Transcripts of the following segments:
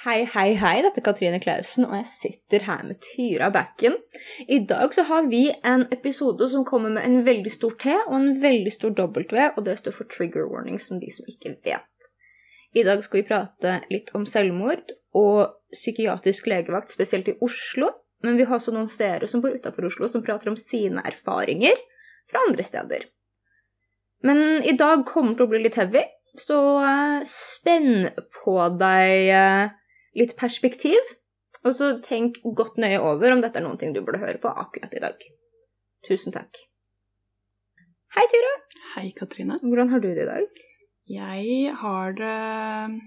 Hei, hei, hei. Dette er Katrine Klausen, og jeg sitter her med Tyra Backen. I dag så har vi en episode som kommer med en veldig stor T og en veldig stor W, og det står for trigger warning, som de som ikke vet. I dag skal vi prate litt om selvmord og psykiatrisk legevakt, spesielt i Oslo. Men vi har også noen seere som bor utafor Oslo, som prater om sine erfaringer fra andre steder. Men i dag kommer det til å bli litt heavy, så eh, spenn på deg eh, litt perspektiv. Og så tenk godt nøye over om dette er noen ting du burde høre på akkurat i dag. Tusen takk. Hei, Tyra. Hei, Katrine. Hvordan har du det i dag? Jeg har det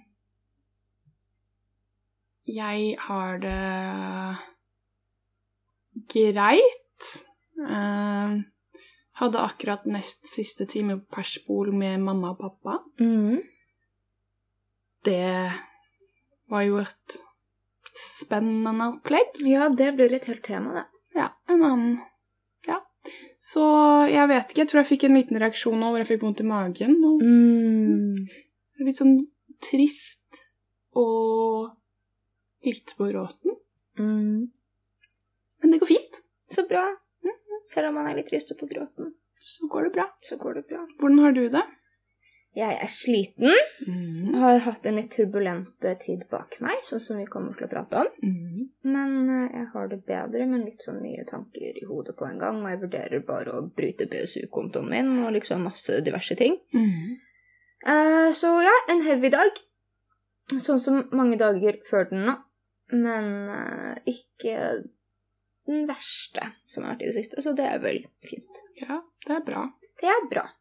Jeg har det greit. Uh, hadde akkurat nest siste time på persbol med mamma og pappa. Mm. Det var jo et spennende opplegg. Ja, det blir et helt tema, det. Ja, en annen Ja. Så jeg vet ikke. Jeg tror jeg fikk en liten reaksjon nå hvor jeg fikk vondt i magen. Og Mm. litt sånn trist og litt på gråten. Mm. Men det går fint. Så bra. Selv om man er litt trist og på gråten, Så går det bra. så går det bra. Hvordan har du det? Jeg er sliten. Mm. Har hatt en litt turbulent tid bak meg, sånn som vi kommer til å prate om. Mm. Men eh, jeg har det bedre, men litt sånn mye tanker i hodet på en gang. Og jeg vurderer bare å bryte BSU-kontoen min og liksom masse diverse ting. Mm. Uh, så ja, en heavy dag. Sånn som mange dager før den nå. Men uh, ikke den verste som har vært i det siste, så det er vel fint. Ja, det er bra. Det er bra.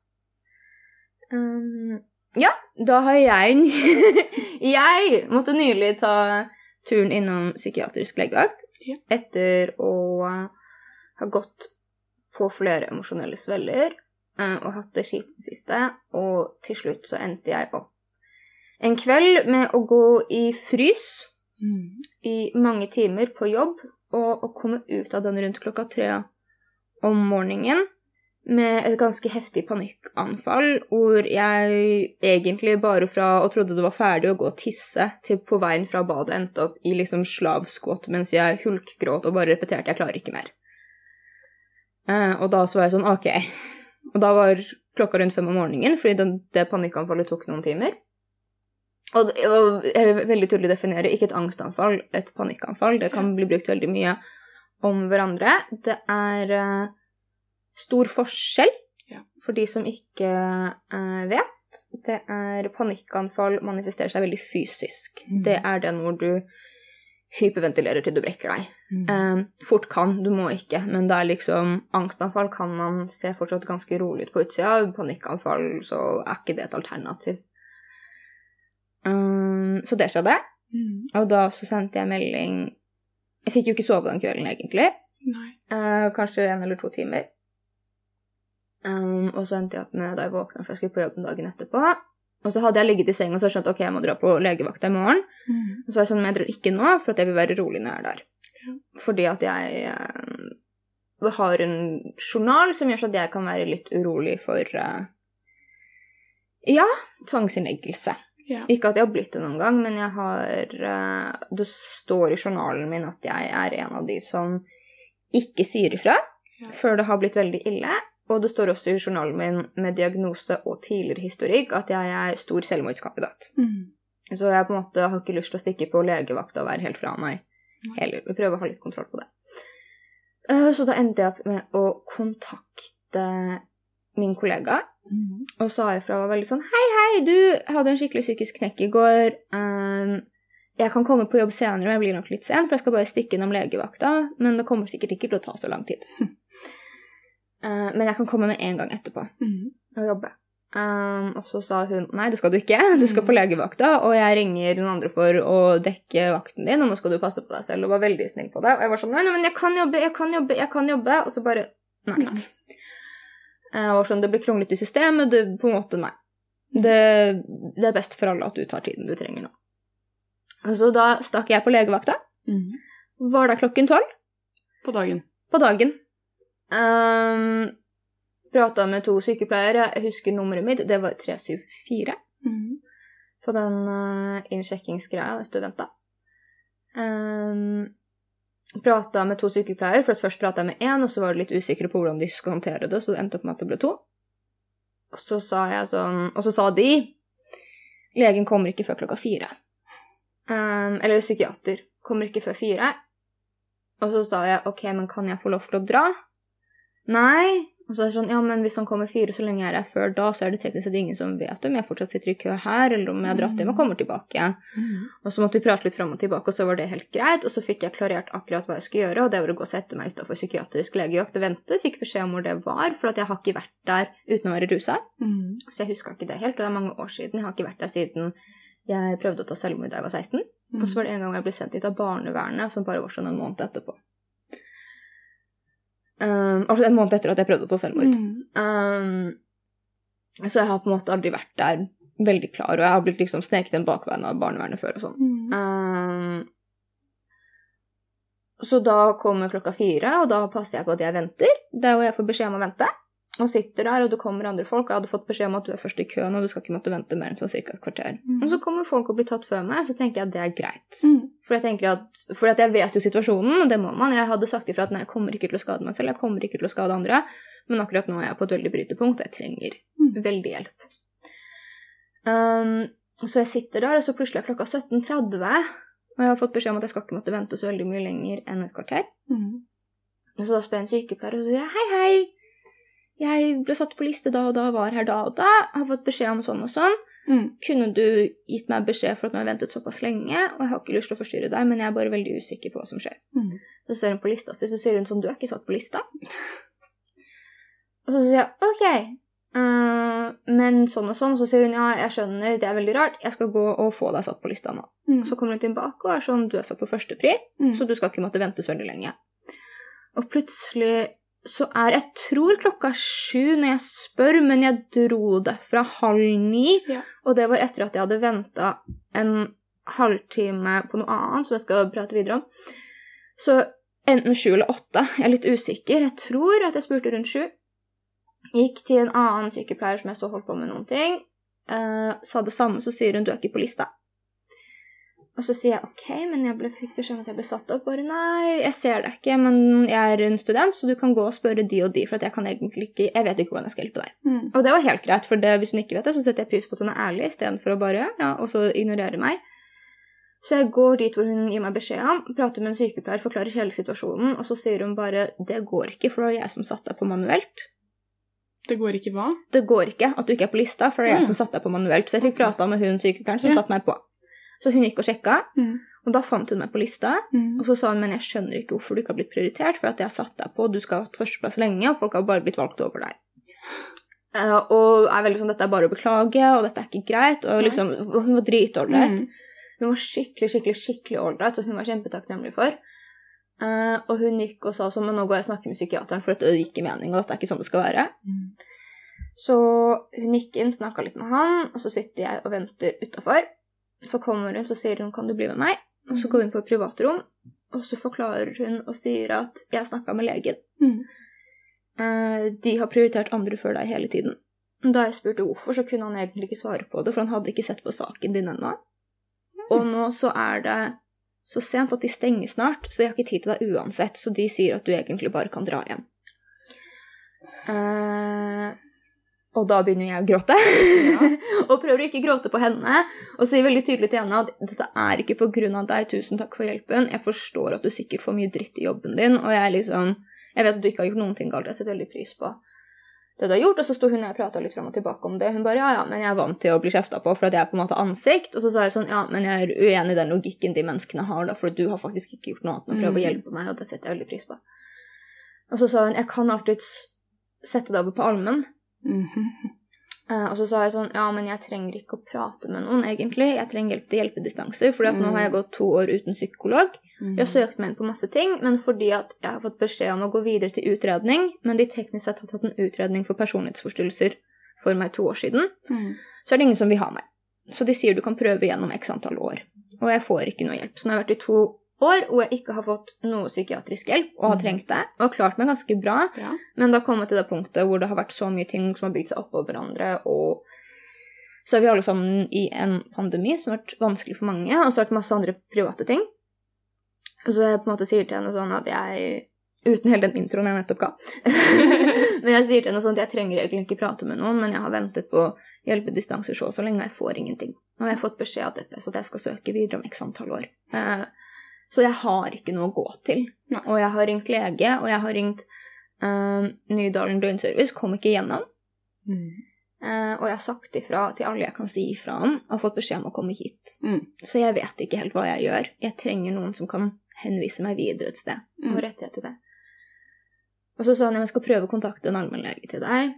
Um, ja, da har jeg Jeg måtte nylig ta turen innom psykiatrisk legevakt Ja. etter å ha gått på flere emosjonelle svelger uh, og hatt det kjipt det siste. Og til slutt så endte jeg opp en kveld med å gå i frys Mm. i mange timer på jobb, og å komme ut av den rundt klokka tre om morgenen med et ganske heftig panikkanfall, hvor jeg egentlig bare fra og trodde det var ferdig å gå og tisse, til på veien fra badet endte opp i liksom slavskvott mens jeg hulkgråt og bare repeterte 'jeg klarer ikke mer'. Eh, og da så var jeg sånn OK. Og da var klokka rundt fem om morgenen, fordi den, det panikkanfallet tok noen timer. Og og jeg vil veldig tydelig definere ikke et angstanfall, et panikkanfall. Det kan bli brukt veldig mye om hverandre. Det er eh, stor forskjell Ja. for de som ikke eh, vet. Det er panikkanfall manifesterer seg veldig fysisk. Mm. Det er den hvor du hyperventilerer til du brekker deg. Mm. Eh, fort kan, du må ikke, men det er liksom angstanfall kan man se fortsatt ganske rolig ut på utsida. Panikkanfall, så er ikke det et alternativ. Um, så det skjedde. Mm. Og da så sendte jeg melding Jeg fikk jo ikke sove den kvelden, egentlig. Eh, kanskje en eller to timer. Um, og så endte jeg opp med da jeg våkna, for jeg skulle på jobb dagen etterpå. Og så hadde jeg ligget i senga og så skjønt ok, jeg må dra på legevakta i morgen. Mm. Og så var jeg sånn, men jeg drar ikke nå, for at jeg vil være rolig når jeg er der. Ja. Fordi at jeg eh, har en journal som gjør så at jeg kan være litt urolig for uh, Ja, tvangsinnleggelse. Ja. Ikke at jeg har blitt det noen gang, men jeg har uh, Det står i journalen min at jeg er en av de som ikke sier ifra Ja. før det har blitt veldig ille. Og det står også i journalen min med diagnose og tidligere historikk at jeg er stor selvmordskandidat. Mm. Så jeg på en måte har ikke lyst til å stikke på legevakta og være helt fra meg. Heller. Vi prøver å ha litt kontroll på det. Eh, Så da endte jeg opp med å kontakte min kollega Mm. og sa ifra og var veldig sånn Hei, hei, du hadde en skikkelig psykisk knekk i går. Um, jeg kan komme på jobb senere, og jeg blir nok litt sen, for jeg skal bare stikke innom legevakta. Men det kommer sikkert ikke til å ta så lang tid. Eh, men jeg kan komme med en gang etterpå Mm. og jobbe. Um, og så sa hun nei, det skal du ikke. Du skal på legevakta, og jeg ringer noen andre for å dekke vakten din, og nå skal du passe på deg selv. Og var veldig snill på det. Og jeg var sånn nei, nei, men jeg kan jobbe, jeg kan jobbe, jeg kan jobbe. Og så bare nei. Nei. Uh, og sånn, Det blir kronglete i systemet. Det, på en måte, nei. Det, det er best for alle at du tar tiden du trenger nå. Og Så da stakk jeg på legevakta. Mm. Var da klokken tolv På dagen. på dagen. Um, Prata med to sykepleiere. Jeg husker nummeret mitt. Det var 374 Mm. på den uh, innsjekkingsgreia jeg du venta. Um, prata med to sykepleiere, for først prata jeg med én, og så var de litt usikre på hvordan de skulle håndtere det, så det endte opp med at det ble to. Og så sa sånn Og så sa de legen kommer ikke før klokka fire. Um, eller psykiater kommer ikke før fire. Og så sa jeg ok, men kan jeg få lov til å dra? Nei. Og så er det sånn, ja, men hvis han kommer fire, så lenge jeg er her før da, så er det teknisk sett ingen som vet om jeg fortsatt sitter i kø her, eller om jeg har dratt hjem og kommer tilbake. Mm. Og så måtte vi prate litt fram og tilbake, og så var det helt greit. Og så fikk jeg klarert akkurat hva jeg skulle gjøre, og det var å gå og sette meg utafor psykiatrisk legevakt og vente. Fikk beskjed om hvor det var, for at jeg har ikke vært der uten å være rusa. Mm. Så jeg huska ikke det helt, og det er mange år siden. Jeg har ikke vært der siden jeg prøvde å ta selvmord da jeg var 16. Og så var det en gang jeg ble sendt dit av barnevernet, som bare var sånn en måned etterpå. Um, altså en måned etter at jeg prøvde å ta selvmord. Mm. Um, så jeg har på en måte aldri vært der veldig klar, og jeg har blitt liksom sneket inn bakveien av barnevernet før og sånn. Mm. Um, så da kommer klokka fire, og da passer jeg på at jeg venter. Det er jo jeg får beskjed om å vente. Og sitter der, og det kommer andre folk. Jeg hadde fått beskjed om at du er først i køen, og du skal ikke måtte vente mer enn sånn cirka et kvarter. Mm. Og så kommer folk og blir tatt før meg, og så tenker jeg at det er greit. Mm. For jeg tenker at, for at jeg vet jo situasjonen, og det må man. Jeg hadde sagt ifra at nei, jeg kommer ikke til å skade meg selv, jeg kommer ikke til å skade andre. Men akkurat nå er jeg på et veldig brytepunkt, og jeg trenger Mm. veldig hjelp. Um, så jeg sitter der, og så plutselig er klokka 17.30, og jeg har fått beskjed om at jeg skal ikke måtte vente så veldig mye lenger enn et kvarter. Mm. Så da spør jeg en sykepleier, og så sier jeg hei, hei. Jeg ble satt på liste da og da, var her da og da, har fått beskjed om sånn og sånn. Mm. Kunne du gitt meg beskjed for at du har ventet såpass lenge, og jeg har ikke lyst til å forstyrre deg, men jeg er bare veldig usikker på hva som skjer. Mm. Så ser hun på lista si, så sier hun sånn, du er ikke satt på lista. Og så sier jeg, ok, uh, men sånn og sånn, så sier hun, ja, jeg skjønner, det er veldig rart, jeg skal gå og få deg satt på lista nå. Mm. Så kommer hun tilbake og er sånn, du er satt på første pri, Mm. så du skal ikke måtte så veldig lenge. Og plutselig så er jeg tror klokka sju når jeg spør, men jeg dro derfra halv ni. Ja. Og det var etter at jeg hadde venta en halvtime på noe annet som jeg skal prate videre om. Så enten sju eller åtte. Jeg er litt usikker. Jeg tror at jeg spurte rundt sju. Gikk til en annen sykepleier som jeg så holdt på med noen ting. Eh, sa det samme, så sier hun du er ikke på lista. Og så sier jeg ok, men jeg ble, fikk beskjed om at jeg ble satt opp. Bare nei, jeg ser deg ikke, men jeg er en student, så du kan gå og spørre de og de, for jeg kan egentlig ikke Jeg vet ikke hvordan jeg skal hjelpe deg. Mm. Og det var helt greit, for det, hvis hun ikke vet det, så setter jeg pris på at hun er ærlig, istedenfor å bare ja, og så ignorere meg. Så jeg går dit hvor hun gir meg beskjed om, prater med en sykepleier, forklarer hele situasjonen, og så sier hun bare det går ikke, for det var jeg som satte deg på manuelt. Det går ikke hva? Det går ikke at du ikke er på lista, for det er jeg Mm. som satte deg på manuelt. Så jeg fikk prata med hun sykepleieren som Ja. satte meg på. Så hun gikk og sjekka, Mm. og da fant hun meg på lista. Mm. Og så sa hun men jeg skjønner ikke hvorfor du ikke har blitt prioritert, for at jeg har satt deg på, du skal ha hatt førsteplass lenge, og folk har bare blitt valgt over deg. Uh, og er veldig sånn dette er bare å beklage, og dette er ikke greit, og liksom Hun var dritålreit. Mm. Hun var skikkelig, skikkelig skikkelig ålreit, så hun var kjempetakknemlig for. Uh, og hun gikk og sa sånn Men nå går jeg og snakker med psykiateren, for dette gir ikke mening, og dette er ikke sånn det skal være. Mm. Så hun gikk inn, snakka litt med han, og så sitter jeg og venter utafor. Så kommer hun, så sier hun 'kan du bli med meg'? Og så går hun på et privatrom, og så forklarer hun og sier at 'jeg snakka med legen'. Mm. Eh, de har prioritert andre før deg hele tiden. Da jeg spurte hvorfor, så kunne han egentlig ikke svare på det, for han hadde ikke sett på saken din ennå. Og nå så er det så sent at de stenger snart, så jeg har ikke tid til deg uansett, så de sier at du egentlig bare kan dra hjem. Eh, og da begynner jeg å gråte. og prøver å ikke gråte på henne, og sier veldig tydelig til henne at dette er ikke av deg, tusen takk for hjelpen, jeg forstår at du sikkert får mye dritt i jobben din, og jeg liksom Jeg vet at du ikke har gjort noen ting galt, jeg setter veldig pris på det du har gjort, og så sto hun og jeg prata litt fram og tilbake om det. Hun bare ja, ja, men jeg er vant til å bli kjefta på for at jeg er på en måte ansikt. Og så sa jeg sånn ja, men jeg er uenig i den logikken de menneskene har, da, for du har faktisk ikke gjort noe annet enn å prøve å Mm. hjelpe meg, og det setter jeg veldig pris på. Og så sa hun jeg kan alltids sette deg over på Mhm. Eh, og så sa jeg sånn Ja, men jeg trenger ikke å prate med noen, egentlig. Jeg trenger hjelp til hjelpedistanser, for nå Mm. har jeg gått to år uten psykolog. Mm. Jeg har søkt meg inn på masse ting, men fordi at jeg har fått beskjed om å gå videre til utredning, men de teknisk sett har tatt en utredning for personlighetsforstyrrelser for meg to år siden, Mm. så er det ingen som vil ha meg. Så de sier du kan prøve gjennom x antall år. Og jeg får ikke noe hjelp. Så nå har jeg vært i to år hvor jeg ikke har fått noe psykiatrisk hjelp, og har Mm. trengt det, og har klart meg ganske bra. Ja. Men det har kommet til det punktet hvor det har vært så mye ting som har bygd seg oppå hverandre, og så er vi alle sammen i en pandemi som har vært vanskelig for mange, og så har det vært masse andre private ting. Og Så jeg på en måte sier til henne sånn at jeg Uten hele den introen jeg nettopp ga. men jeg sier til henne sånn at jeg trenger egentlig ikke prate med noen, men jeg har ventet på hjelpedistanser så så lenge, og jeg får ingenting. Og jeg har fått beskjed av DPS at jeg skal søke videre om x antall år. Eh, så jeg har ikke noe å gå til. Nei. Og jeg har ringt lege, og jeg har ringt uh, Nydalen døgnservice, kom ikke igjennom. Mm. Uh, og jeg har sagt ifra til alle jeg kan si ifra om, og fått beskjed om å komme hit. Mm. Så jeg vet ikke helt hva jeg gjør. Jeg trenger noen som kan henvise meg videre et sted. Mm. Og rettighet til det. Og så sa han at jeg skal prøve å kontakte en allmennlege til deg.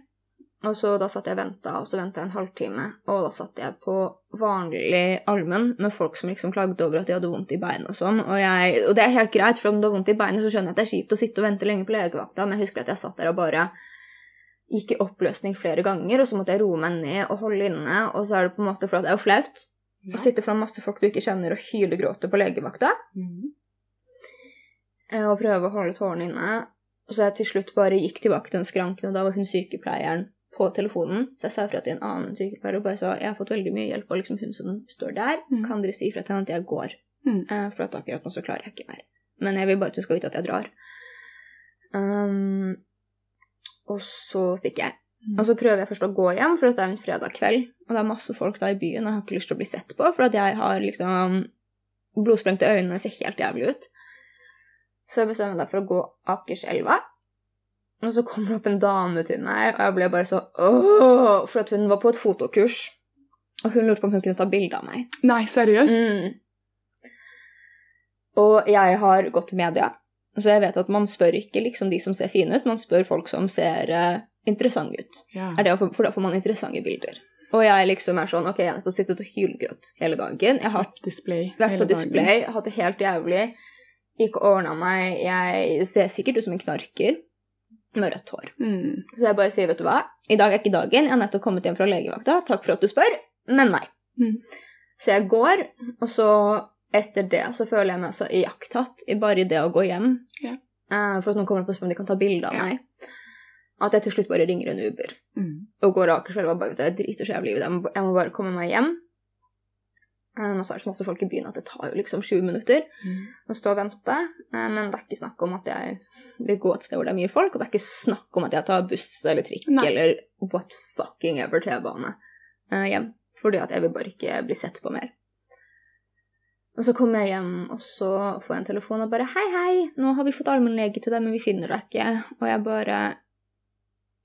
Og så da satt jeg og venta, og så venta jeg en halvtime, og da satt jeg på vanlig allmenn med folk som liksom klagde over at de hadde vondt i beinet og sånn. Og, jeg, og det er helt greit, for om du har vondt i beinet, så skjønner jeg at det er kjipt å sitte og vente lenge på legevakta, men jeg husker at jeg satt der og bare gikk i oppløsning flere ganger, og så måtte jeg roe meg ned og holde inne, og så er det på en måte for at det er jo flaut Ja. å sitte foran masse folk du ikke kjenner og hylegråte på legevakta, Mm. og prøve å holde tårene inne. Og så jeg til slutt bare gikk tilbake til den skranken, og da var hun sykepleieren på telefonen. Så jeg sa ifra til en annen sykepleier og bare sa jeg har fått veldig mye hjelp av liksom hun som står der. Mm. Kan dere si ifra til henne at jeg går? Mm. Eh, for at akkurat nå så klarer jeg ikke mer. Men jeg vil bare at hun skal vite at jeg drar. Um, og så stikker jeg. Mm. Og så prøver jeg først å gå hjem, for det er en fredag kveld, og det er masse folk da i byen, og jeg har ikke lyst til å bli sett på, for at jeg har liksom blodsprengte øyne, ser helt jævlig ut. Så jeg bestemmer meg for å gå Akerselva. Og så kommer det opp en dame til meg, og jeg ble bare så Åh! for at hun var på et fotokurs. Og hun lurte på om hun kunne ta bilde av meg. Nei, seriøst? Mm. Og jeg har gått til media, så jeg vet at man spør ikke liksom de som ser fine ut, man spør folk som ser uh, interessante ut. Ja. Det, for da får man interessante bilder. Og jeg liksom er sånn Ok, jeg har nettopp sittet og hylgrått hele dagen. Jeg har display vært på display, hatt det helt jævlig. Ikke ordna meg. Jeg ser sikkert ut som en knarker med rødt hår. Mm. Så jeg bare sier, vet du hva, i dag er ikke dagen. Jeg har nettopp kommet hjem fra legevakta. Takk for at du spør, men nei. Mm. Så jeg går, og så etter det så føler jeg meg så iakttatt i bare det å gå hjem. Ja. Uh, for at noen kommer opp og spør om de kan ta bilde av Ja. meg. At jeg til slutt bare ringer en Uber Mm. og går Akerselva bare vet du, jeg driter så jævlig i det. Jeg må bare komme meg hjem. Um, og så er det så masse folk i byen at det tar jo liksom sju minutter Mm. å stå og vente. Um, men det er ikke snakk om at jeg vil gå et sted hvor det er mye folk, og det er ikke snakk om at jeg tar buss eller trikk Nei. eller what fucking ever T-bane uh, hjem. Fordi at jeg vil bare ikke bli sett på mer. Og så kommer jeg hjem, og så får jeg en telefon og bare 'Hei, hei, nå har vi fått allmennlege til deg, men vi finner deg ikke.' Og jeg bare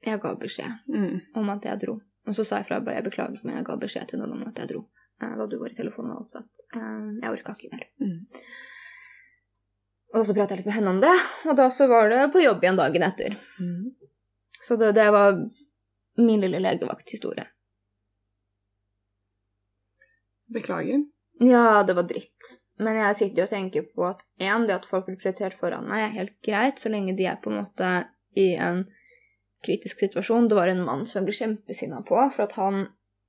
Jeg ga beskjed Mm. om at jeg dro. Og så sa jeg fra bare jeg beklager, men jeg ga beskjed til noen om at jeg dro. Eh, Da du var i telefonen og var opptatt. Eh, Jeg orka ikke mer. Mm. Og så pratet jeg litt med henne om det, og da så var det på jobb igjen dagen etter. Mm. Så det, det var min lille legevakthistorie. Beklager. Ja, det var dritt. Men jeg sitter jo og tenker på at en, det at folk blir prioritert foran meg, er helt greit, så lenge de er på en måte i en kritisk situasjon. Det var en mann som jeg ble kjempesinna på, for at han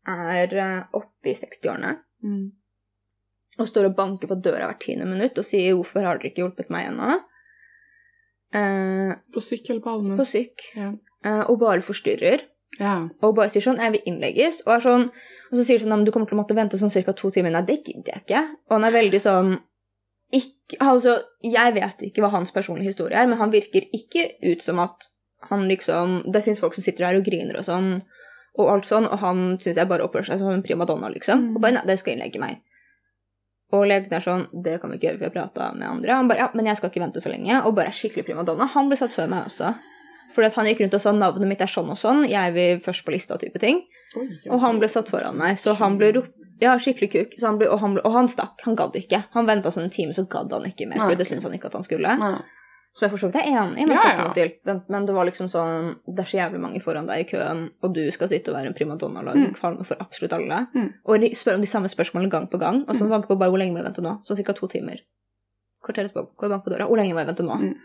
er eh, oppe i 60-årene Mm. og står og banker på døra hvert tiende minutt og sier 'hvorfor har dere ikke hjulpet meg ennå?' Eh, På syk eller på allmenn? på syk. Ja. Eh, og bare forstyrrer. ja. Og bare sier sånn 'Jeg vil innlegges'. Og, sånn, og så sier de sånn du kommer til å måtte vente sånn ca. to timer'. Nei, det gidder jeg ikke. Og han er veldig sånn ikke, altså, Jeg vet ikke hva hans personlige historie er, men han virker ikke ut som at han liksom Det fins folk som sitter der og griner og sånn, og alt sånn, og han syns jeg bare oppfører seg som en primadonna, liksom. Mm. Og bare 'Nei, det skal innlegge meg'. Og legen er sånn 'Det kan vi ikke gjøre, for jeg prata med andre'. Han bare 'Ja, men jeg skal ikke vente så lenge', og bare er skikkelig primadonna. Han ble satt før meg også. Fordi at han gikk rundt og sa 'navnet mitt er sånn og sånn', jeg vil først på lista type ting. Oi, ja. Og han ble satt foran meg, så han ble ropt Ja, skikkelig kuk. Så han ble, og, han ble, og han stakk. Han gadd ikke. Han venta sånn en time, så gadd han ikke mer. For det syntes han ikke at han skulle. Nei. Så jeg for så vidt er enig med Ja, snakken ja. til. men, men det var liksom sånn Det er så jævlig mange foran deg i køen, og du skal sitte og være en primadonna og lage Mm. kvalme for absolutt alle. Mm. Og de spør om de samme spørsmålene gang på gang. Og så Mm. banker på bare hvor lenge må jeg vente nå? Sånn ca. to timer. Kvarter etterpå går bank på døra. Hvor lenge må jeg vente nå? Mm.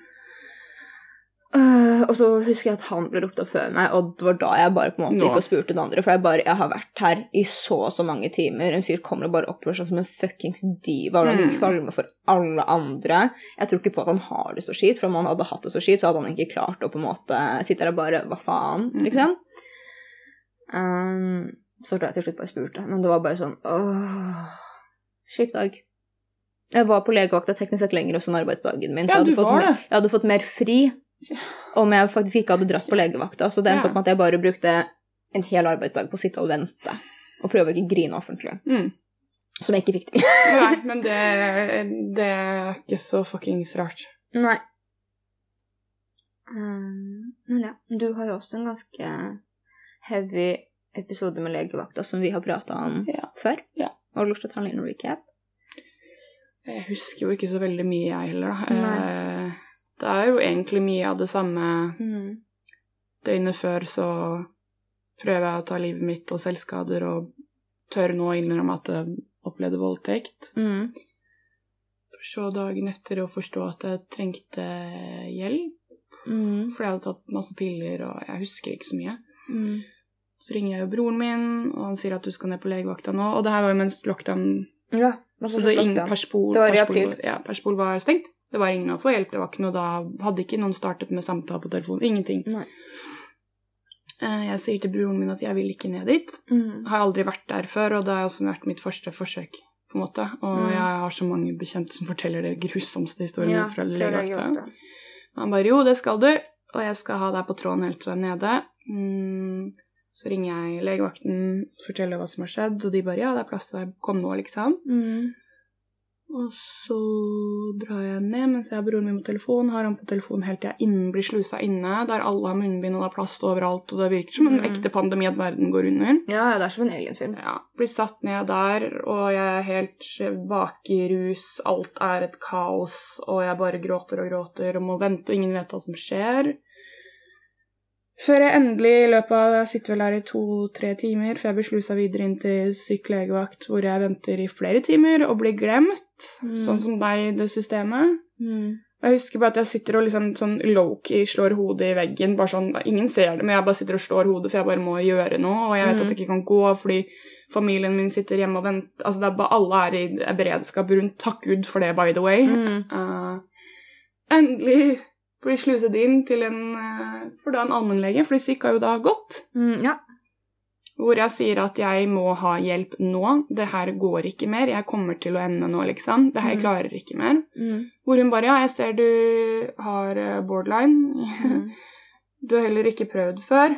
Øh, og så husker jeg at han ble ropt opp før meg, og det var da jeg bare på en måte gikk og spurte den andre. For jeg bare, jeg har vært her i så og så mange timer. En fyr kommer og bare oppfører seg som en fuckings diva og han Mm. kvalme for alle andre. Jeg tror ikke på at han har det så kjipt, for om han hadde hatt det så kjipt, så hadde han ikke klart å på en måte sitte der og bare Hva faen? Mm. Liksom. Um, så da jeg til slutt bare spurte, men det var bare sånn åh, Kjip dag. Jeg var på legevakta teknisk sett lenger også enn arbeidsdagen min. Ja, jeg hadde, fått, mer- jeg hadde fått mer fri om jeg faktisk ikke hadde dratt på legevakta. Så det endte Ja. opp med at jeg bare brukte en hel arbeidsdag på å sitte og vente. Og prøve å ikke grine offentlig. Mm. Som jeg ikke fikk til. Nei, men det, det er ikke så fuckings rart. Nei. Mm, men ja, du har jo også en ganske heavy episode med legevakta som vi har prata om Ja. før. Ja. Har du lyst til å ta en liten recap? Jeg husker jo ikke så veldig mye, jeg heller, da. Nei. Det er jo egentlig mye av det samme. Mm. Døgnet før så prøver jeg å ta livet mitt og selvskader og tør nå å innrømme at jeg opplevde voldtekt. Mm. For så dagen etter å forstå at jeg trengte hjelp, Mm. for jeg hadde tatt masse piller og jeg husker ikke så mye. Mm. Så ringer jeg jo broren min, og han sier at du skal ned på legevakta nå. Og det her var jo mens lockdown Ja. Så det lockdown. ingen Perspol, Det var i Perspol, april. ja, Perspol var stengt. Det var ingen å få hjelp. Det var ikke noe da Hadde ikke noen startet med samtale på telefonen. Ingenting. Nei. Eh, Jeg sier til broren min at jeg vil ikke ned dit. Mm. Har aldri vært der før, og det har også vært mitt første forsøk. på en måte. Og Mm. jeg har så mange bekjente som forteller det grusomste historiene Ja, fra legevakta. Han bare 'jo, det skal du', og jeg skal ha deg på tråden helt til du er nede. Mm. Så ringer jeg legevakten, forteller hva som har skjedd, og de bare 'ja, det er plass til deg, kom nå', liksom. Mm. Og så drar jeg ned mens jeg har broren min på telefon. Har han på telefon helt til jeg innen blir slusa inne, der alle har munnbind og det er plast overalt, og det virker som en mm. ekte pandemi at verden går under. Ja, ja, det er som en alienfilm. Ja, Blir satt ned der, og jeg er helt bak i rus. Alt er et kaos, og jeg bare gråter og gråter og må vente, og ingen vet hva som skjer. Før jeg endelig i løpet av Jeg sitter vel her i to-tre timer før jeg blir slusa videre inn til syk legevakt, hvor jeg venter i flere timer og blir glemt. Mm. Sånn som deg i det systemet. Mm. Jeg husker bare at jeg sitter og liksom sånn low-key slår hodet i veggen. bare sånn, Ingen ser det, men jeg bare sitter og slår hodet, for jeg bare må gjøre noe. Og jeg vet Mm. at jeg ikke kan gå fordi familien min sitter hjemme og venter. Altså, det er bare Alle er i er beredskap rundt. Takk Gud for det, by the way. Mm. Eh, endelig blir sluset inn til en eh, For da en allmennlege, fordi syk har jo da gått. Mm. Ja. Hvor jeg sier at jeg må ha hjelp nå. Det her går ikke mer. Jeg kommer til å ende nå, liksom. Det her Mm. klarer ikke mer. Mm. Hvor hun bare Ja, jeg ser du har eh, borderline. Mm. Du har heller ikke prøvd før.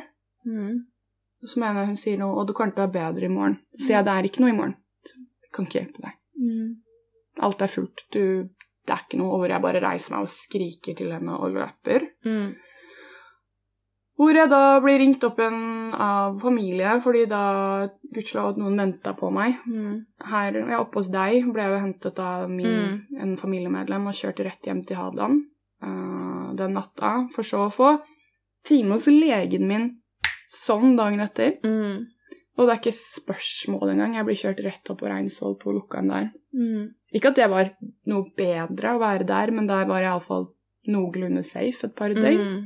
Mm. Så mener jeg hun sier noe, og du til å være bedre i morgen. Så sier jeg det er ikke noe i morgen. Jeg kan ikke hjelpe deg. Mm. Alt er fullt. Du, det er ikke noe. Og hvor jeg bare reiser meg og skriker til henne og løper. Mm. Hvor jeg da blir ringt opp igjen av familie, fordi da gudskjelov at noen venta på meg. Mm. Her, er oppe hos deg, ble jeg jo hentet av min, Mm. en familiemedlem og kjørt rett hjem til Hadeland uh, den natta, for så å få time hos legen min sånn dagen etter. Mm. Og det er ikke spørsmål engang. Jeg blir kjørt rett opp på Reinsvoll på Lukkan der. Mm. Ikke at det var noe bedre å være der, men der var jeg iallfall noenlunde safe et par døgn. Mm.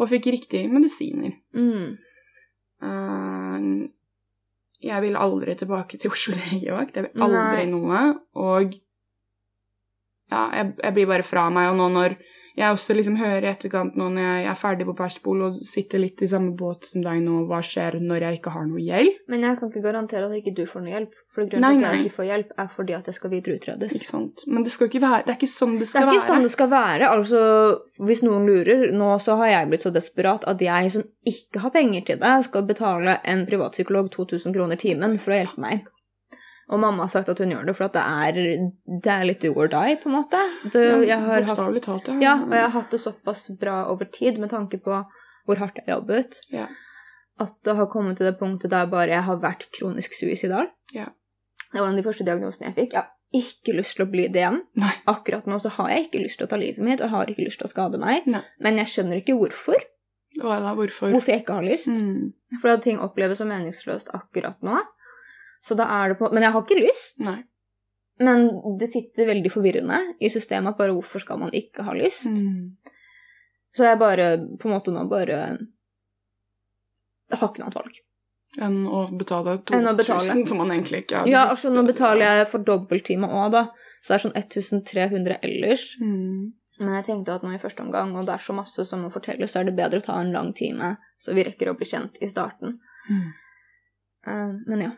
Og fikk riktige medisiner. Mm. Uh, jeg vil aldri tilbake til Oslo legevakt. Jeg vil aldri Nei. noe. Og ja, jeg, jeg blir bare fra meg. Og nå når jeg også liksom hører i etterkant nå når jeg er ferdig på Perspol og sitter litt i samme båt som deg nå, hva skjer når jeg ikke har noe hjelp? Men jeg kan ikke garantere at ikke du får noe hjelp. For grunnen til at jeg ikke får hjelp, er fordi at jeg skal videre utredes. Ikke sant? Men det skal ikke være Det er ikke sånn det Det er ikke være. sånn det skal være. Altså, hvis noen lurer, nå så har jeg blitt så desperat at jeg som ikke har penger til det, skal betale en privatpsykolog 2000 kroner timen for å hjelpe meg. Og mamma har sagt at hun gjør det for at det er, det er litt do or die, på en måte. Det, Ja, har hatt, talt, ja, og jeg har hatt det såpass bra over tid med tanke på hvor hardt jeg har jobbet, Ja. at det har kommet til det punktet der bare jeg har vært kronisk suicidal. Ja. Det var en av de første diagnosene jeg fikk. Jeg har ikke lyst til å bli det igjen. Nei. Akkurat nå så har jeg ikke lyst til å ta livet mitt, og har ikke lyst til å skade meg. Nei. Men jeg skjønner ikke hvorfor. Hva da, hvorfor? Hvorfor jeg ikke har lyst. Mm. For at ting oppleves som meningsløst akkurat nå. Så da er det på Men jeg har ikke lyst. Nei. Men det sitter veldig forvirrende i systemet at bare hvorfor skal man ikke ha lyst? Mm. Så jeg bare på en måte nå bare Jeg har ikke noe annet valg. Enn å betale Enn å 2000, som man egentlig ikke Ja, altså nå betaler jeg for dobbelttime òg, da. Så det er sånn 1300 ellers. mm. Men jeg tenkte at nå i første omgang, og det er så masse som må fortelles, så er det bedre å ta en lang time, så vi rekker å bli kjent i starten. Mm. Uh, men ja.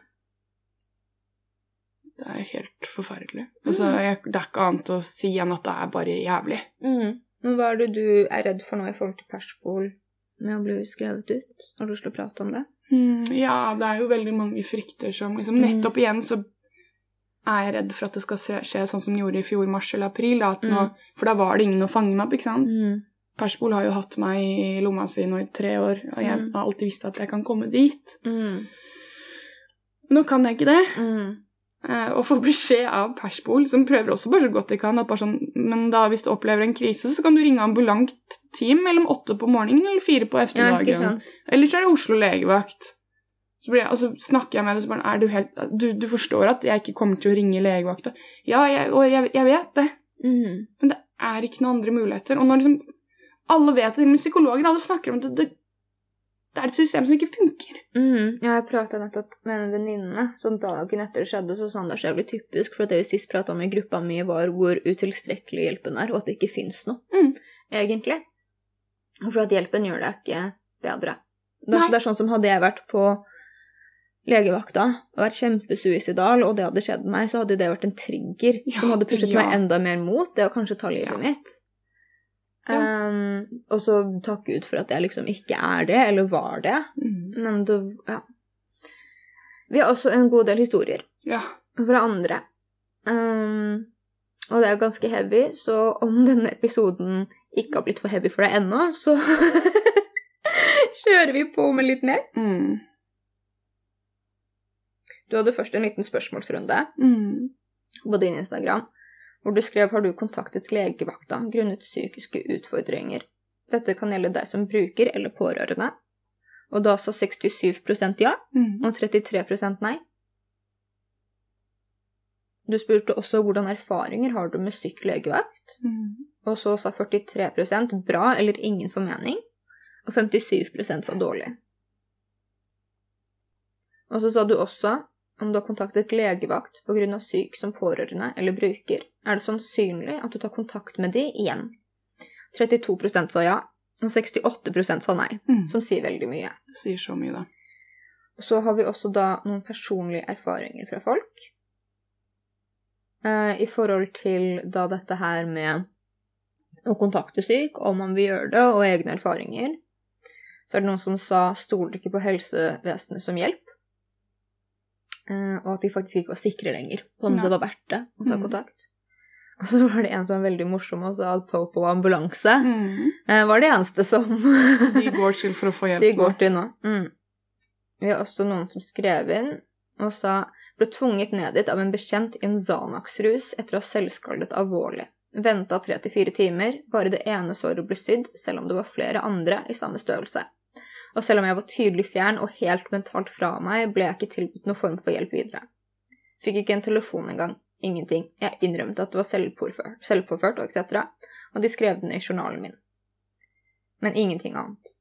Det er helt forferdelig. Altså, jeg, det er ikke annet å si enn at det er bare jævlig. Mm. Men hva er det du er redd for nå i forhold til Perspol med å bli skrevet ut? Har du lyst til å prate om det? Mm, ja, det er jo veldig mange frykter som liksom Mm. Nettopp igjen så er jeg redd for at det skal skje, skje sånn som det gjorde i fjor mars eller april. Da, at nå, Mm. For da var det ingen å fange meg opp, ikke sant. Mm. Perspol har jo hatt meg i lomma si nå i tre år, og jeg Mm. har alltid visst at jeg kan komme dit. Mm. Nå kan jeg ikke det. Eh, og få beskjed av Persbol, som prøver også bare så godt de kan, at bare sånn Men da hvis du opplever en krise, så kan du ringe ambulant team mellom åtte på morgenen eller fire på ettermiddagen. Ja, Eller så er det Oslo legevakt. Så, blir jeg, altså, snakker jeg med deg, så bare Er du helt du, du forstår at jeg ikke kommer til å ringe legevakta? Ja, jeg, og jeg, jeg vet det, Mm. men det er ikke noen andre muligheter. Og når liksom Alle vet det, men psykologer alle snakker om det, det det er et system som ikke funker. Mm. Ja, jeg prata nettopp med en venninne. Sånn dagen etter det skjedde, så sånn det er så jævlig typisk. For det vi sist prata om i gruppa mi, var hvor utilstrekkelig hjelpen er, og at det ikke fins noe, Mm. egentlig. For at hjelpen gjør det ikke bedre. Det er, det er sånn som hadde jeg vært på legevakta og vært kjempesuicidal, og det hadde skjedd meg, så hadde det vært en trigger Ja, som hadde pushet ja. meg enda mer mot det å kanskje ta livet Ja. mitt. Ja. Um, og så takk Gud for at jeg liksom ikke er det, eller var det. Mm. Men det Ja. Vi har også en god del historier Ja. fra andre. Um, og det er ganske heavy, så om denne episoden ikke har blitt for heavy for deg ennå, så kjører vi på med litt mer. Mm. Du hadde først en liten spørsmålsrunde Mm. på din Instagram, hvor du skrev 'Har du kontaktet legevakta grunnet psykiske utfordringer'? Dette kan gjelde deg som bruker eller pårørende. Og da sa 67% ja, Mm. og 33 nei. Du spurte også hvordan erfaringer har du med syk legevakt, Mm. og så sa 43% bra eller ingen formening, og 57% sa dårlig. Og så sa du også om du har kontaktet legevakt pga. syk som pårørende eller bruker, er det sannsynlig at du tar kontakt med de igjen. 32% sa ja, og 68% sa nei, Mm. som sier veldig mye. Det sier så mye, da. Så har vi også da noen personlige erfaringer fra folk. Eh, I forhold til da dette her med å kontakte syk, om man vil gjøre det, og egne erfaringer. Så er det noen som sa 'stoler ikke på helsevesenet som hjelp'. Eh, og at de faktisk ikke var sikre lenger på om Nei. det var verdt det å ta Mhm. kontakt. Og så var det en som var veldig morsom og sa at Popo ambulanse Mm. eh, var det eneste som De går til for å få hjelp. de går til nå. Mm. Vi har også noen som skrev inn og sa ble tvunget ned dit av en bekjent i en Zanax-rus etter å ha selvskaldet alvorlig. Venta tre til fire timer, bare det ene såret ble sydd, selv om det var flere andre i samme størrelse. Og selv om jeg var tydelig fjern og helt mentalt fra meg, ble jeg ikke tilbudt noen form for hjelp videre. Fikk ikke en telefon engang. Ingenting. Jeg innrømte at det var selvpåført, og etc., og de skrev den i journalen min. Men ingenting annet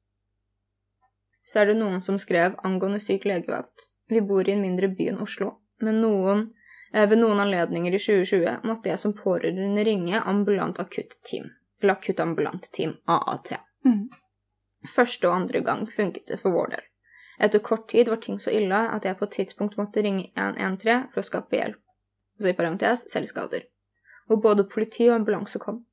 så er det noen som skrev angående syk legevakt. Vi bor i en mindre by enn Oslo, men noen, eh, ved noen anledninger i 2020 måtte jeg som pårørende ringe ambulant akutt-team, eller akuttambulant team, AAT. Mm. Første og andre gang funket det for vår del. Etter kort tid var ting så ille at jeg på et tidspunkt måtte ringe 113 for å skape hjelp, altså i parentes selvskader, Og både politi og ambulanse kom.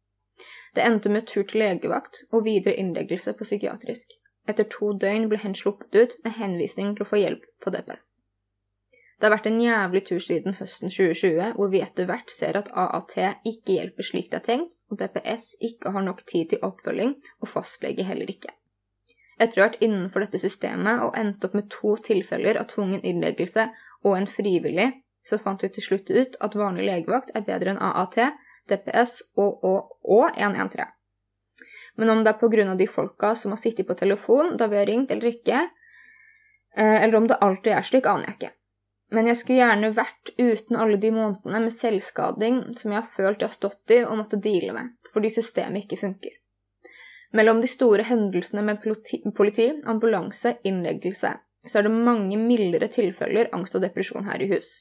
Det endte med tur til legevakt og videre innleggelse på psykiatrisk. Etter to døgn ble hen sluppet ut med henvisning til å få hjelp på DPS. Det har vært en jævlig tur siden høsten 2020, hvor vi etter hvert ser at AAT ikke hjelper slik det er tenkt, og DPS ikke har nok tid til oppfølging, og fastlege heller ikke. Etter å ha vært innenfor dette systemet og endt opp med to tilfeller av tvungen innleggelse og en frivillig, så fant vi til slutt ut at vanlig legevakt er bedre enn AAT, DPS og, og, og 113. Men om det er pga. de folka som har sittet på telefon da vi har ringt eller ikke, eh, eller om det alltid er slik, aner jeg ikke. Men jeg skulle gjerne vært uten alle de månedene med selvskading som jeg har følt jeg har stått i og måtte deale med, fordi systemet ikke funker. Mellom de store hendelsene med politi, ambulanse, innleggelse, så er det mange mildere tilfeller angst og depresjon her i hus.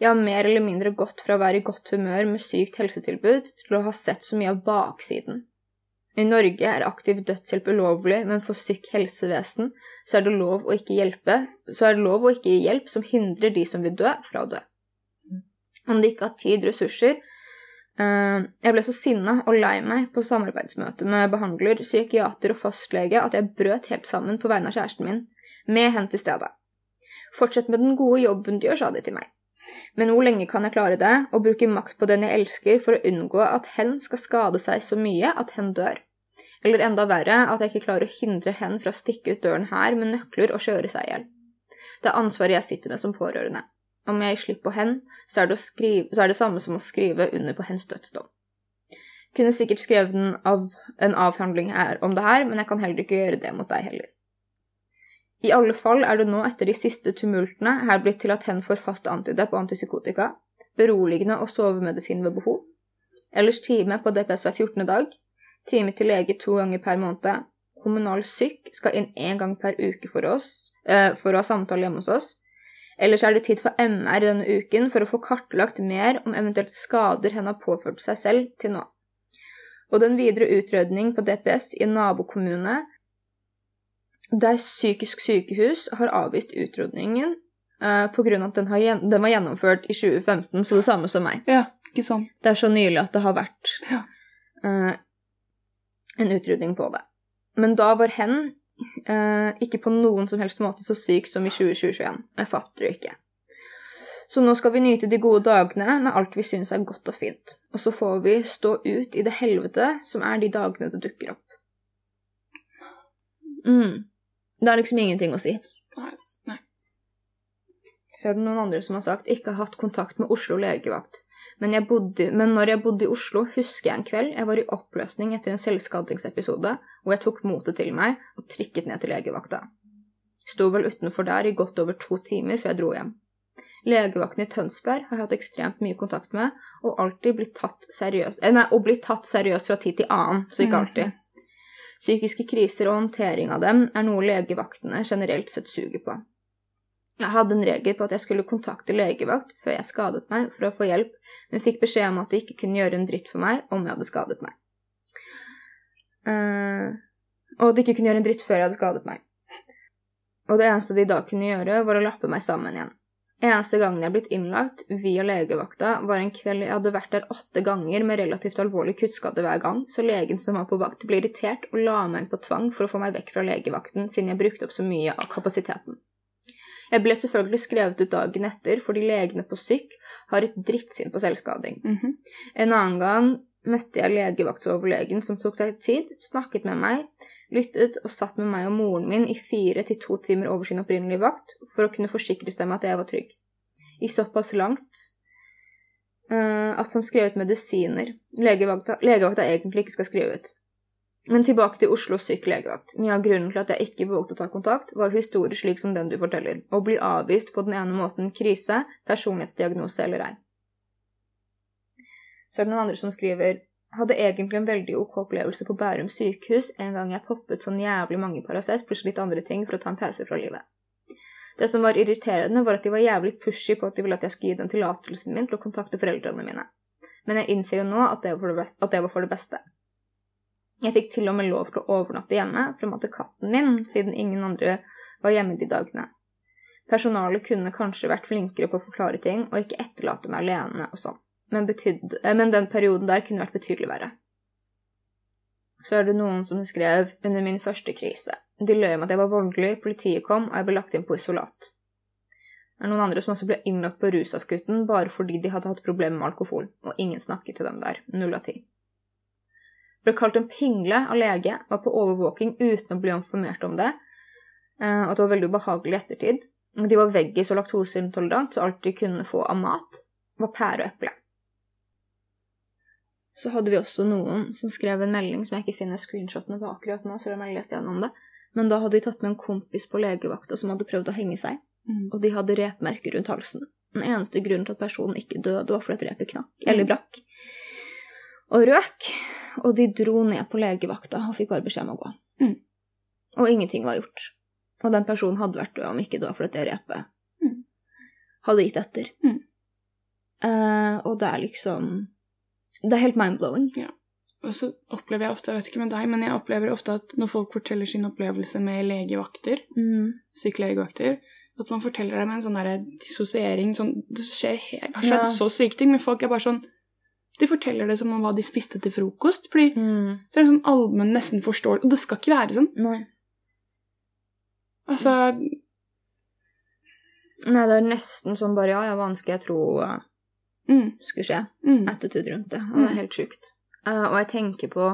Jeg har mer eller mindre gått fra å være i godt humør med sykt helsetilbud til å ha sett så mye av baksiden. I Norge er aktiv dødshjelp ulovlig, men for sykt helsevesen så er det lov å ikke hjelpe, så er det lov å ikke gi hjelp som hindrer de som vil dø, fra å dø. Om de ikke har tid, ressurser. Eh, jeg ble så sinna og lei meg på samarbeidsmøte med behandler, psykiater og fastlege at jeg brøt helt sammen på vegne av kjæresten min, med hen til stedet. Fortsett med den gode jobben du gjør, sa de til meg. Men hvor lenge kan jeg klare det, og bruke makt på den jeg elsker for å unngå at hen skal skade seg så mye at hen dør? Eller enda verre, at jeg ikke klarer å hindre hen fra å stikke ut døren her med nøkler og kjøre seg i hjel. Det er ansvaret jeg sitter med som pårørende. Om jeg gir slipp på hen, så er, det skrive, så er det samme som å skrive under på hens dødsdom. Kunne sikkert skrevet en, av, en avhandling her om det her, men jeg kan heller ikke gjøre det mot deg heller. I alle fall er det nå etter de siste tumultene her blitt til at hen får fast antidepp og antipsykotika, beroligende og sovemedisin ved behov, ellers time på DPS hver 14. dag, time til lege to ganger per måned, kommunal syk skal inn én gang per uke for oss, eh, for å ha samtale hjemme hos oss, ellers er det tid for MR denne uken for å få kartlagt mer om eventuelt skader hun har påført seg selv til nå. Og den videre utredning på DPS i nabokommune der psykisk sykehus har avvist utrydningen uh, pga. at den, har, den, var gjennomført i 2015, så det samme som meg. Ja, ikke sånn. Det er så nylig at det har vært ja. uh, en utrydning på det. Men da var hen uh, ikke på noen som helst måte så syk som i 2021. Jeg fatter det ikke. Så nå skal vi nyte de gode dagene med alt vi syns er godt og fint. Og så får vi stå ut i det helvete som er de dagene det dukker opp. Mm. Det er liksom ingenting å si. Nei. Nei. Ser du noen andre som har sagt ikke har hatt kontakt med Oslo legevakt. Men, bodde, men når jeg bodde i Oslo, husker jeg en kveld jeg var i oppløsning etter en selvskadingsepisode, hvor jeg tok motet til meg og trikket ned til legevakta. Sto vel utenfor der i godt over to timer før jeg dro hjem. Legevakten i Tønsberg har jeg hatt ekstremt mye kontakt med, og alltid blitt tatt seriøst, eh, nei, og blitt tatt seriøst fra tid til annen, så ikke mhm. alltid. Psykiske kriser og håndtering av dem er noe legevaktene generelt sett suger på. Jeg hadde en regel på at jeg skulle kontakte legevakt før jeg skadet meg for å få hjelp, men fikk beskjed om at de ikke kunne gjøre en dritt for meg om jeg hadde skadet meg. Uh, og at de ikke kunne gjøre en dritt før jeg hadde skadet meg. Og det eneste de da kunne gjøre, var å lappe meg sammen igjen. Eneste gangen jeg er blitt innlagt via legevakta, var en kveld jeg hadde vært der åtte ganger med relativt alvorlig kuttskade hver gang, så legen som var på vakt, ble irritert og la meg inn på tvang for å få meg vekk fra legevakten, siden jeg brukte opp så mye av kapasiteten. Jeg ble selvfølgelig skrevet ut dagen etter, fordi legene på syk har et drittsyn på selvskading. Mm -hmm. En annen gang møtte jeg legevaktsoverlegen som tok seg tid, snakket med meg, lyttet og satt med meg og moren min i fire til to timer over sin opprinnelige vakt for å kunne forsikre seg med at jeg var trygg. I såpass langt uh, at han skrev ut medisiner legevakta, legevakta egentlig ikke skal skrive ut. Men tilbake til Oslo syk legevakt. Mye av grunnen til at jeg ikke vågte å ta kontakt, var historier slik som den du forteller, og bli avvist på den ene måten krise, personlighetsdiagnose eller ei. Så er det noen andre som skriver hadde egentlig en veldig ok opplevelse på Bærum sykehus en gang jeg poppet sånn jævlig mange Paracet pluss litt andre ting for å ta en pause fra livet. Det som var irriterende, var at de var jævlig pushy på at de ville at jeg skulle gi dem tillatelsen min til å kontakte foreldrene mine. Men jeg innser jo nå at det var for det beste. Jeg fikk til og med lov til å overnatte hjemme, jeg måtte katten min, siden ingen andre var hjemme de dagene. Personalet kunne kanskje vært flinkere på å forklare ting, og ikke etterlate meg alene og sånn men, eh, men den perioden der kunne vært betydelig verre. Så er det noen som skrev under min første krise. De løy om at jeg var voldelig, politiet kom, og jeg ble lagt inn på isolat. Det er noen andre som også ble innlagt på rusakutten bare fordi de hadde hatt problemer med alkohol, og ingen snakket til dem der. Null av ti. Ble kalt en pingle av lege, var på overvåking uten å bli informert om det, eh, og at det var veldig ubehagelig i ettertid. De var veggis og laktoseintolerant, så alt de kunne få av mat, var pære og eple. Så hadde vi også noen som skrev en melding som jeg ikke finner screenshotene på akkurat nå, selv om jeg lest gjennom det. Men da hadde de tatt med en kompis på legevakta som hadde prøvd å henge seg, mm. og de hadde repmerker rundt halsen. Den eneste grunnen til at personen ikke døde, var fordi repet knakk, mm. eller brakk, og røk. Og de dro ned på legevakta og fikk bare beskjed om å gå. Mm. Og ingenting var gjort. Og den personen hadde vært død om ikke det var flyttet det repet mm. hadde gitt etter. Mm. Uh, og det er liksom det er helt mind-blowing. Ja. Og så opplever jeg ofte, jeg vet ikke med deg, men jeg opplever ofte at når folk forteller sin opplevelse med legevakter, mm. sykelegevakter, At man forteller det med en sånn dissosiering sånn, Det skjer, har skjedd Ja. så syke ting, men folk er bare sånn De forteller det som om hva de spiste til frokost. Fordi Mm. det er sånn allmenn nesten forståelig Og det skal ikke være sånn. Nei. Altså Nei, det er nesten sånn bare ja, ja, vanskelig jeg tro uh, mm, skulle skje? mm, Attitude rundt det. Og det er Mm. helt sjukt. Uh, og jeg tenker på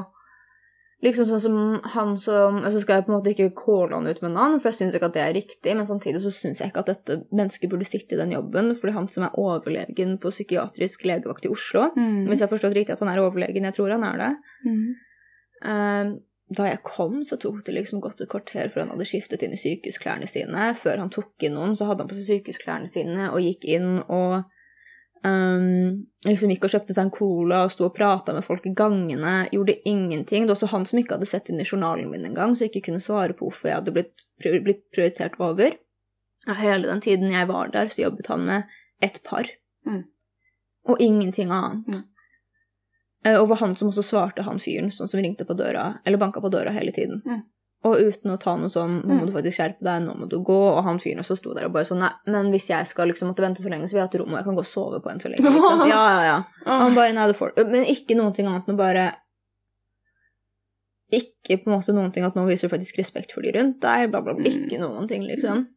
Liksom sånn som han som altså skal jeg på en måte ikke calle han ut med navn, for jeg syns ikke at det er riktig, men samtidig så syns jeg ikke at dette mennesket burde sitte i den jobben, fordi han som er overlegen på psykiatrisk legevakt i Oslo mm, Hvis jeg har forstått riktig at han er overlegen, jeg tror han er det. Mm, uh, Da jeg kom, så tok det liksom godt et kvarter før han hadde skiftet inn i sykehusklærne sine. Før han tok inn noen, så hadde han på seg sykehusklærne sine og gikk inn og ehm, liksom gikk og kjøpte seg en cola og sto og prata med folk i gangene. Gjorde ingenting. Det var også han som ikke hadde sett inn i journalen min engang, så jeg ikke kunne svare på hvorfor jeg hadde blitt, blitt prioritert over. Og hele den tiden jeg var der, så jobbet han med ett par. Mm. Og ingenting annet. Mm. Eh, Og var han som også svarte han fyren, sånn som ringte på døra, eller banka på døra hele tiden. Mm. Og uten å ta noe sånn 'nå må Mm. du faktisk skjerpe deg, nå må du gå', og han fyren også sto der og bare sånn 'nei, men hvis jeg skal liksom måtte vente så lenge, så vil jeg ha et rom, og jeg kan gå og sove på en så lenge', liksom. Ja, ja, ja. Og han bare 'nei, du får du'. Men ikke noen ting annet enn å bare Ikke på en måte noen ting at nå viser du faktisk respekt for de rundt deg, bla, bla, bla. Mm. Ikke noen ting, liksom.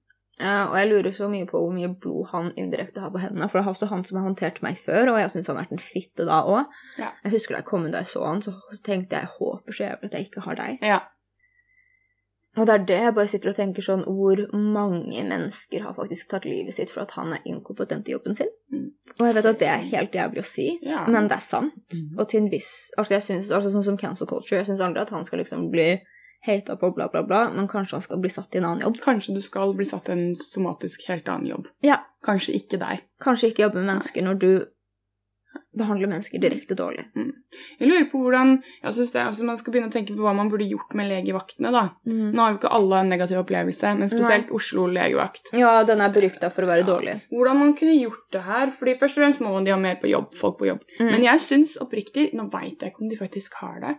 Eh, og jeg lurer så mye på hvor mye blod han indirekte har på hendene. For det er også han som har håndtert meg før, og jeg syns han har vært en fitte da òg. Ja. Jeg husker da jeg kom inn da jeg så han, så tenkte jeg håper så jævlig at jeg ikke har deg. ja. Og det er det jeg bare sitter og tenker sånn Hvor mange mennesker har faktisk tatt livet sitt for at han er inkompetent i jobben sin? Og jeg vet at det er helt jævlig å si, ja. men det er sant. Mm. Og til en viss Altså, jeg synes, altså sånn som cancel culture, jeg syns aldri at han skal liksom bli hata på, bla, bla, bla, men kanskje han skal bli satt i en annen jobb. Kanskje du skal bli satt i en somatisk helt annen jobb. Ja. Kanskje ikke deg. Kanskje ikke jobbe med mennesker når du behandler mennesker direkte dårlig. Jeg lurer på hvordan jeg synes det, altså Man skal begynne å tenke på hva man burde gjort med legevaktene. da. Mm. Nå har jo ikke alle en negativ opplevelse, men spesielt Oslo legevakt. Ja, den er berykta for å være Ja. dårlig. Hvordan man kunne gjort det her. fordi Først og fremst må de ha mer på jobb, folk på jobb. Mm. Men jeg syns oppriktig Nå veit jeg ikke om de faktisk har det.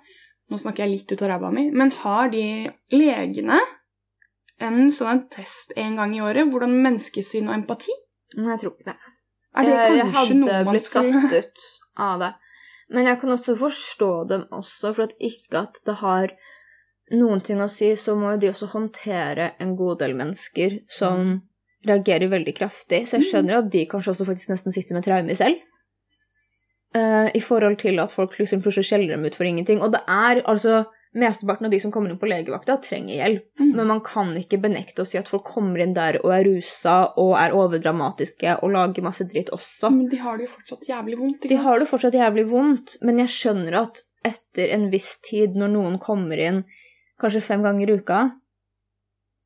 Nå snakker jeg litt ut av ræva mi. Men har de legene en sånn test en gang i året? Hvordan menneskesyn og empati? Nei, jeg tror ikke det. Er det Jeg- jeg kanskje noe hadde man blitt skal satt ut av det. Men jeg kan også forstå dem også, for at ikke at det har noen ting å si, så må jo de også håndtere en god del mennesker som reagerer veldig kraftig. Så jeg skjønner at de kanskje også faktisk nesten sitter med traumer selv. Uh, I forhold til at folk liksom plutselig skjeller dem ut for ingenting. Og det er altså Mesteparten av de som kommer inn på legevakta, trenger hjelp. Mm. Men man kan ikke benekte å si at folk kommer inn der og er rusa og er overdramatiske og lager masse dritt også. Men de har det jo fortsatt jævlig vondt. De har det fortsatt jævlig vondt, men jeg skjønner at etter en viss tid, når noen kommer inn kanskje fem ganger i uka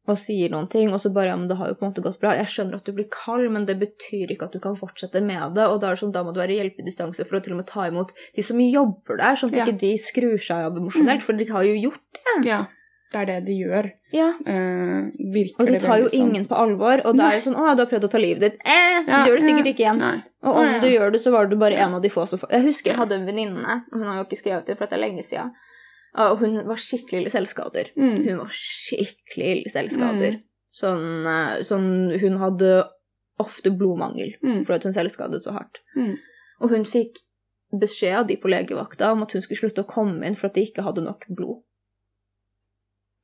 og sier noen ting, og så bare ja, men det har jo på en måte gått bra Jeg skjønner at du blir kald, men det betyr ikke at du kan fortsette med det. Og da det sånn, da må du være i hjelpedistanse for å til og med ta imot de som jobber der, sånn at Ja. ikke de skrur seg av emosjonelt, Mm. for de har jo gjort det. Ja, det er det de gjør. Ja. Uh, virker Og de tar jo sånn. ingen på alvor, og da er det sånn 'Å ja, du har prøvd å ta livet ditt'. Eh, Ja, du gjør det sikkert ja, ikke igjen. Nei. Og om du gjør det, så var du bare en av de få som Jeg husker jeg hadde en venninne, hun har jo ikke skrevet det, for dette er lenge siden. Og hun var skikkelig ille selvskader. Mm. Hun var skikkelig ille selvskader. Mm. Sånn, eh, sånn Hun hadde ofte blodmangel Mm. fordi hun selvskadet så hardt. Mm. Og hun fikk beskjed av de på legevakta om at hun skulle slutte å komme inn for at de ikke hadde nok blod.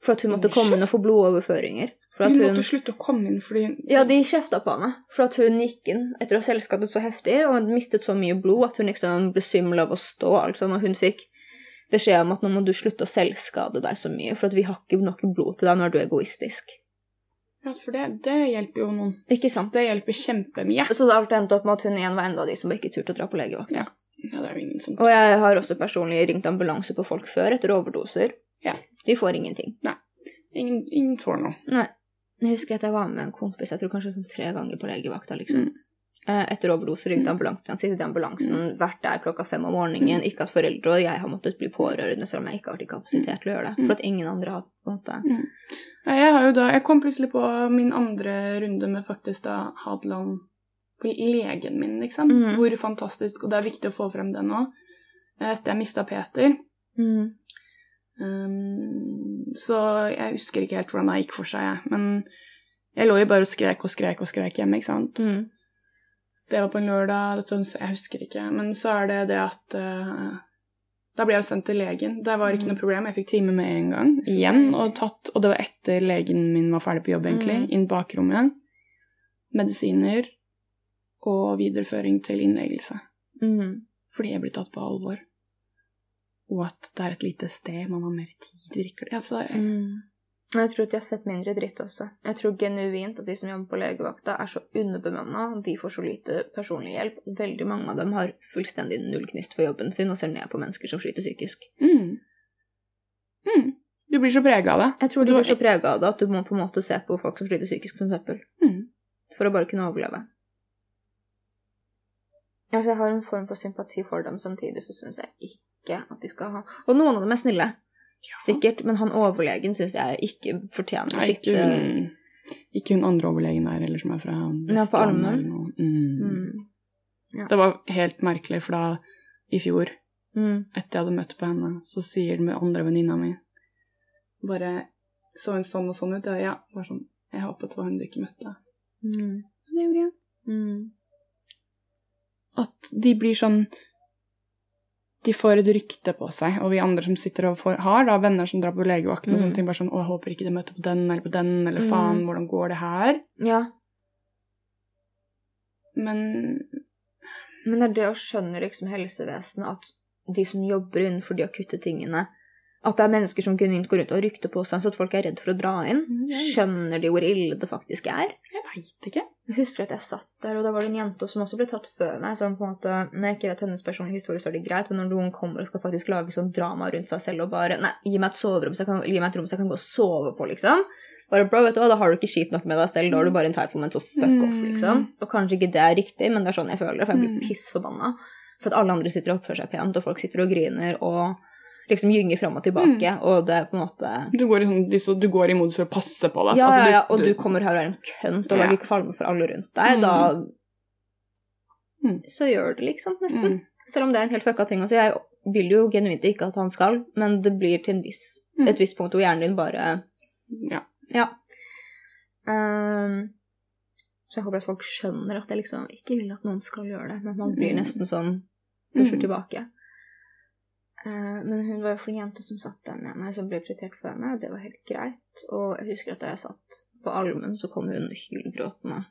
For at hun måtte komme inn og få blodoverføringer. For Hun hun måtte slutte å komme inn fordi hun... ja, de kjefta på henne for at hun gikk inn etter å ha selvskadet så heftig og mistet så mye blod at hun liksom ble svimmel av å stå. Altså når hun fikk beskjed om at nå må du slutte å selvskade deg så mye, for vi har ikke nok blod til deg når du er egoistisk. Ja, for det, det hjelper jo noen. Ikke sant? Det hjelper kjempemye. Så det endte opp med at hun igjen var en av de som ikke turte å dra på legevakt. Ja. Ja, det er jo ingen som Og jeg har også personlig ringt ambulanse på folk før etter overdoser. Ja. De får ingenting. Ingen, ingen får noe. Nei. Jeg husker at jeg var med en kompis, jeg tror kanskje sånn tre ganger på legevakta, liksom. Mm. Eh, Etter overdose ringte ambulansen. Sittet i ambulansen, vært der klokka fem om morgenen. Ikke at foreldre og jeg har måttet bli pårørende, selv om jeg ikke har vært i kapasitet til å gjøre det. For at ingen andre har på en måte Jeg, da, jeg kom plutselig på min andre runde med faktisk da Hadeland på legen min, liksom. Mm. Hvor fantastisk, og det er viktig å få frem det nå. Etter jeg mista Peter. mm. Um, så jeg husker ikke helt hvordan det gikk for seg, jeg. Men Jeg lå jo bare og skrek og skrek og skrek hjemme, ikke sant. Mm. Det var på en lørdag, dette, jeg husker ikke. Men så er det det at uh, Da ble jeg jo sendt til legen. Det var ikke Mm. noe problem, jeg fikk time med en gang. Igjen, og, tatt, og det var etter legen min var ferdig på jobb, egentlig. Mm. Inn bakrommet igjen. Medisiner og videreføring til innleggelse. Mm. Fordi jeg blir tatt på alvor. Og at det er et lite sted, man har mer tid, virker det. Altså, jeg- Mm. Og Jeg tror at de har sett mindre dritt også. Jeg tror genuint at de som jobber på legevakta, er så underbemanna, de får så lite personlig hjelp. Veldig mange av dem har fullstendig null gnist for jobben sin og ser ned på mennesker som sliter psykisk. mm. Mm. Du blir så prega av det. Jeg tror Du du blir så prega av det at du må på en måte se på folk som sliter psykisk som søppel. Mm. For å bare kunne overleve. Altså, jeg har en form for sympati for dem, samtidig så syns jeg ikke at de skal ha Og noen av dem er snille, sikkert, men han overlegen syns jeg ikke fortjener å Nei, ikke, sitte hun, ikke hun andre overlegen der, eller som er fra Ja, på Vestlandet Almen. Mm. mm. Det var helt merkelig, for da i fjor, Mm. etter jeg hadde møtt på henne, så sier den andre venninna mi bare Så hun sånn og sånn ut? Ja, ja. Bare sånn Jeg håpet det var hun du ikke møtte. Mm. Men det gjorde jeg. Mm. At de blir sånn De får et rykte på seg, og vi andre som sitter og får, har da venner som drar på legevakten og Mm. sånne ting, bare sånn 'Å, jeg håper ikke de møter på den eller på den', eller Mm. 'faen, hvordan går det her?' Ja. Men Men er det å skjønne liksom helsevesenet at de som jobber innenfor de akutte tingene At det er mennesker som genuint går rundt og rykter på seg så at folk er redd for å dra inn. Mm. Skjønner de hvor ille det faktisk er? jeg veit ikke. Jeg husker at jeg satt der, og da var det en jente som også ble tatt før meg. Sånn på en måte, Når jeg ikke vet hennes personlige historie, så er det greit, men når noen kommer og skal faktisk lage sånn drama rundt seg selv og bare Nei, gi meg et soverom, så jeg kan, gi meg et rom så jeg kan gå og sove på, liksom. Bare, bro, vet du hva, Da har du ikke kjipt nok med deg selv, da har du bare entitlement, så fuck Mm. off, liksom. Og kanskje ikke det er riktig, men det er sånn jeg føler det, for jeg blir Mm. pissforbanna. For at alle andre sitter og oppfører seg pent, og folk sitter og griner og liksom gynger fram og tilbake, Mm. og det er på en måte Du går i, sånn, så- du går i modus for å passe på deg. ja, Altså, ja, ja, og du kommer her og er en kønt og Ja. lager kvalme for alle rundt deg, Mm. da Mm. Så gjør det liksom, nesten. Mm. Selv om det er en helt fucka ting. Altså, jeg vil jo genuint ikke at han skal, men det blir til en viss, Mm. et visst punkt hvor hjernen din bare Ja. Ja. Um, så jeg håper at folk skjønner at jeg liksom ikke vil at noen skal gjøre det, men man blir Mm. nesten sånn pusher tilbake. Eh, men hun var jo for en jente som satt der med meg, som ble prioritert for meg, og det var helt greit. Og jeg husker at da jeg satt på Almen, så kom hun hylgråtende.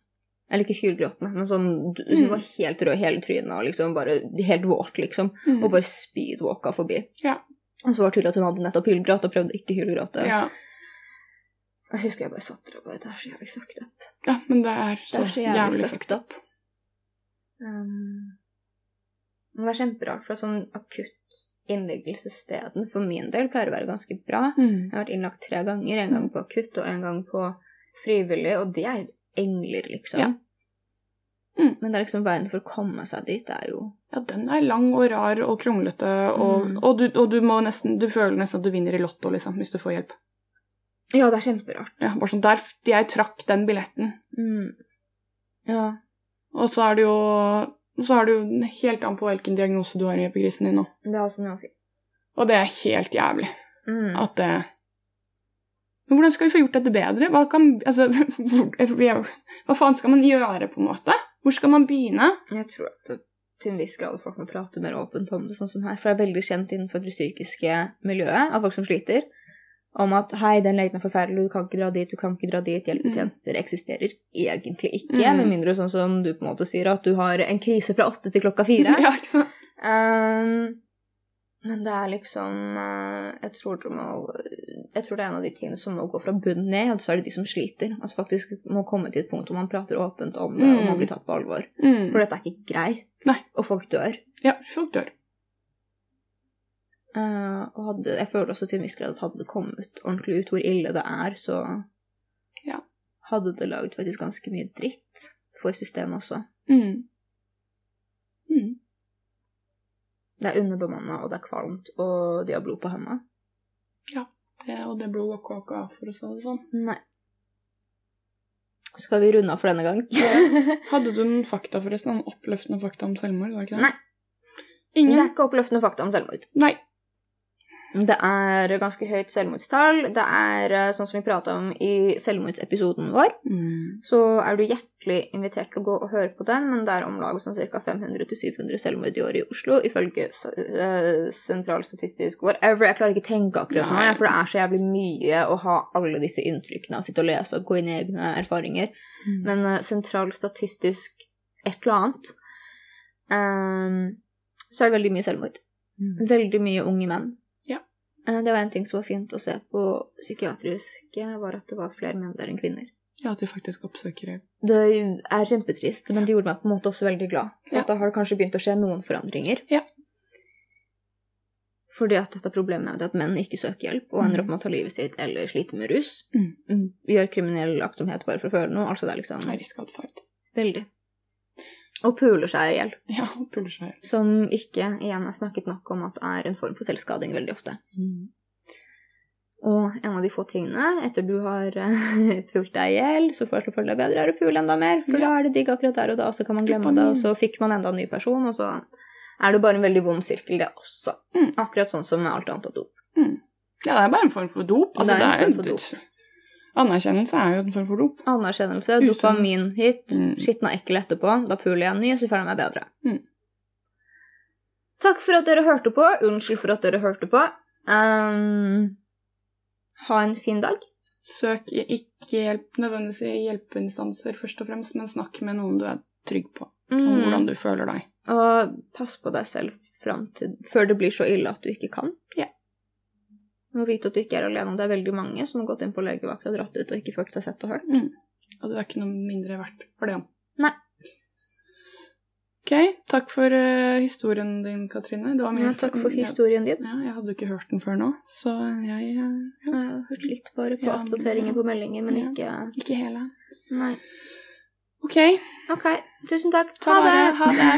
Eller ikke hylgråtende, men sånn Hun Mm. var helt rød hele trynet og liksom bare helt våt, liksom. Mm. Og bare speedwalka forbi. Ja. Og så var det tydelig at hun hadde nettopp hylgrått og prøvde ikke hylgråte. ja. Jeg husker jeg bare satt der og bare Det er så jævlig fucked up. ja, men det er så, Det er så jævlig jævlig fucked fucked up. Um, men det er kjemperart, for sånn akutt innleggelsessteden for min del pleier å være ganske bra. Mm. Jeg har vært innlagt tre ganger, en gang på akutt og en gang på frivillig, og det er engler, liksom. Ja. Mm. Men det er liksom veien for å komme seg dit, er jo Ja, den er lang og rar og kronglete, og, Mm. og, du, og du må nesten Du føler nesten at du vinner i Lotto, liksom, hvis du får hjelp. Ja, det er kjemperart. Ja, bare sånn der Jeg trakk den billetten. Mm. Ja. Og så er det jo så har du jo helt an på hvilken diagnose du har i epikrisen din nå. Det har også noe å si. Og det er helt jævlig Mm. at det Men hvordan skal vi få gjort dette bedre? Hva, kan, altså, hvor, er- hva faen skal man gjøre, på en måte? Hvor skal man begynne? Jeg tror at til en viss grad folk må prate mer åpent om det, sånn som her. For det er veldig kjent innenfor det psykiske miljøet av folk som sliter. Om at 'hei, den legen er forferdelig, du kan ikke dra dit, du kan ikke dra dit'. Hjelpetjenester eksisterer egentlig ikke. Mm. Med mindre sånn som du på en måte sier, at du har en krise fra åtte til klokka fire. Ja, ikke sant? Um, men det er liksom eh, jeg, tror må, jeg tror det er en av de tingene som må gå fra bunnen ned, så er det de som sliter. At faktisk må komme til et punkt hvor man prater åpent om det, og Mm. man blir tatt på alvor. Mm. For dette er ikke greit. Nei. Og folk dør. Ja, folk dør. Eh, og hadde, jeg føler også til en viss grad at hadde det kommet ordentlig ut hvor ille det er, så Ja. hadde det laget faktisk ganske mye dritt for systemet også. Mm. Mm. Det er underbemanna, og det er kvalmt, og de har blod på hendene. Det, og det blodet går ikke av, for å si det sånn. Nei. Skal vi runde av for denne gang? Hadde du noen fakta, forresten? Noen oppløftende fakta om selvmord? var det ikke det? Nei. Det er ikke oppløftende fakta om selvmord. Nei. Det er ganske høyt selvmordstall. Det er eh, sånn som vi prata om i selvmordsepisoden vår. Mm. Så er du hjertelig invitert til å gå og høre på den, men det er om lag sånn ca. 500-700 selvmord i året i Oslo, ifølge uh, sentralstatistisk whatever. Jeg klarer ikke å tenke akkurat nå, for det er så jævlig mye å ha alle disse inntrykkene og sitte og lese og gå inn i egne erfaringer. Mm. Men uh, sentralstatistisk et eller annet, um, så er det veldig mye selvmord. Mm. Veldig mye unge menn. Eh, Det var en ting som var fint å se på psykiatrisk, eh, var at det var flere menn der enn kvinner. Ja, at de faktisk oppsøker det. Det er kjempetrist, men det gjorde meg på en måte også veldig glad. Ja. at da har det kanskje begynt å skje noen forandringer. Ja. Fordi at dette problemet er det at menn ikke søker hjelp og ender opp med å ta livet sitt eller sliter med rus. Mm. Gjør kriminell aktsomhet bare for å føle noe. Altså det er liksom Riskeatferd. veldig. Og puler seg i hjel. Ja, og seg. Som ikke igjen er snakket nok om at er en form for selvskading veldig ofte. Mm. Og en av de få tingene etter du har eh, pult deg i hjel, så får du deg bedre, er å pule enda mer. For da er det digg akkurat der og da, så kan man glemme det, og så fikk man enda en ny person, og så er det bare en veldig vond sirkel, det også. Mm. Akkurat sånn som med alt annet av dop. Mm. Ja, det er bare en form for dop. Altså, Det er en jo- form for dop. Anerkjennelse er jo en form for dop. Anerkjennelse, dopamin hit, Mm. skitna ekkel etterpå. Da puler jeg en ny, så føler jeg meg bedre. Mm. Takk for at dere hørte på. Unnskyld for at dere hørte på. Um, ha en fin dag. Søk ikke hjelp nødvendigvis i hjelpeinstanser først og fremst, men snakk med noen du er trygg på, om Mm. hvordan du føler deg. Og pass på deg selv til, før det blir så ille at du ikke kan. Ja. Og vite at du ikke er alene. Det er veldig mange som har gått inn på legevakta, dratt ut og ikke følt seg sett og hørt. Mm. Og du er ikke noe mindre verdt for det. Nei. Ok, takk for uh, historien din, Katrine. Det var mye Ja, takk for historien din. Ja, jeg hadde ikke hørt den før nå, så jeg ja, Jeg har hørt litt bare på Ja, oppdateringer på meldinger, men ja. ikke Ikke hele. Nei. Ok, OK. Tusen takk. ta det, Ha det.